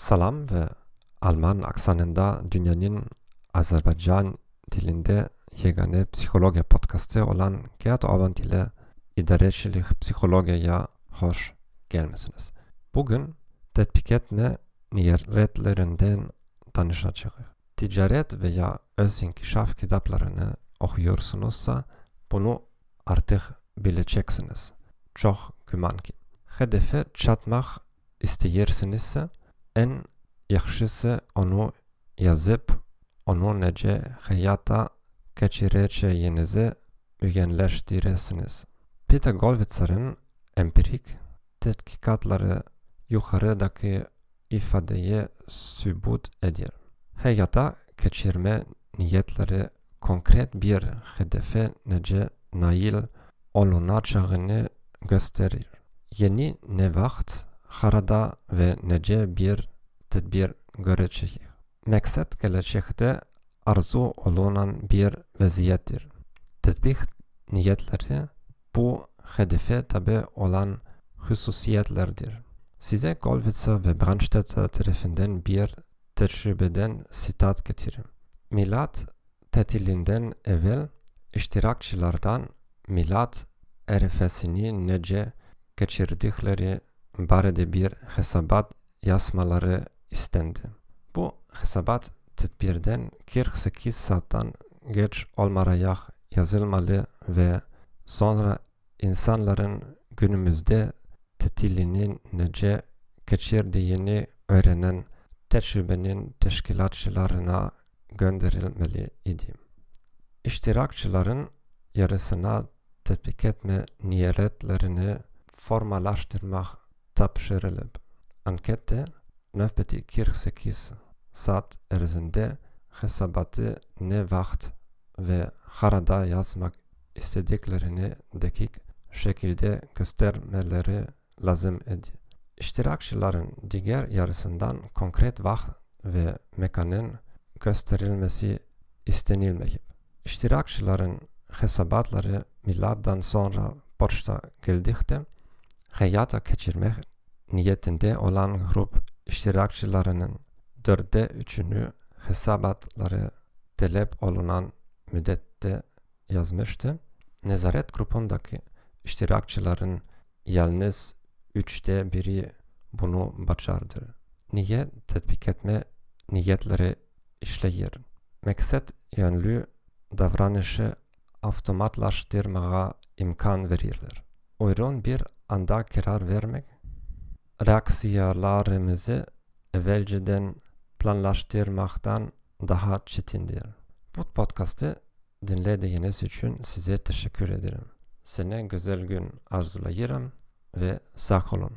Salam ve Alman aksanında dünyanın Azerbaycan dilinde yegane psikoloji podcastı olan Gerd Abend ile idarecilik psikolojiye hoş gelmesiniz. Bugün tetbik etme niyetlerinden tanışacağız. Ticaret veya öz inkişaf kitaplarını okuyorsunuzsa bunu artık bileceksiniz. Çok güman ki. Hedefe çatmak isteyirsinizse en yaxşısı onu yazıp onu nece hayata geçireceğinizi öğrenleştiresiniz. Peter Golwitzer'ın empirik tetkikatları yukarıdaki ifadeye sübut edir. Hayata geçirme niyetleri konkret bir hedefe nece nail olunacağını gösterir. Yeni nevaht harada ve nece bir tedbir görecek. Maksat gelecekte arzu olunan bir vaziyettir. Tetbik niyetleri bu hedefe tabi olan hususiyetlerdir. Size Golwitzer ve Brandstätter tarafından bir tecrübeden sitat getireyim. Milat tatilinden evvel iştirakçılardan milat erefesini nece geçirdikleri barede bir hesabat yazmaları istendi. Bu hesabat tedbirden 48 saatten geç olmayarak yazılmalı ve sonra insanların günümüzde tatilinin nece geçirdiğini öğrenen tecrübenin teşkilatçılarına gönderilmeli idi. İştirakçıların yarısına tetbik etme niyetlerini formalaştırmak tapşırılıp ankette nöbeti 48 saat erzinde hesabatı ne vaxt ve harada yazmak istediklerini dakik şekilde göstermeleri lazım idi. İştirakçıların diğer yarısından konkret vaxt ve mekanın gösterilmesi istenilmeyip, iştirakçıların hesabatları milattan sonra başta geldikte hayata geçirmek niyetinde olan grup iştirakçılarının dörde üçünü hesabatları talep olunan müddette yazmıştı. Nezaret grubundaki iştirakçıların yalnız üçte biri bunu başardı. Niyet tetbik etme niyetleri işleyir. Maksat yönlü davranışı avtomatlaştırmaya imkan verirler. Uygun bir anda karar vermek, reaksiyalarımızı evvelceden planlaştırmaktan daha çetindir. Bu podcast'ı dinlediğiniz için size teşekkür ederim. Sene güzel gün arzulayırım ve sağ olun.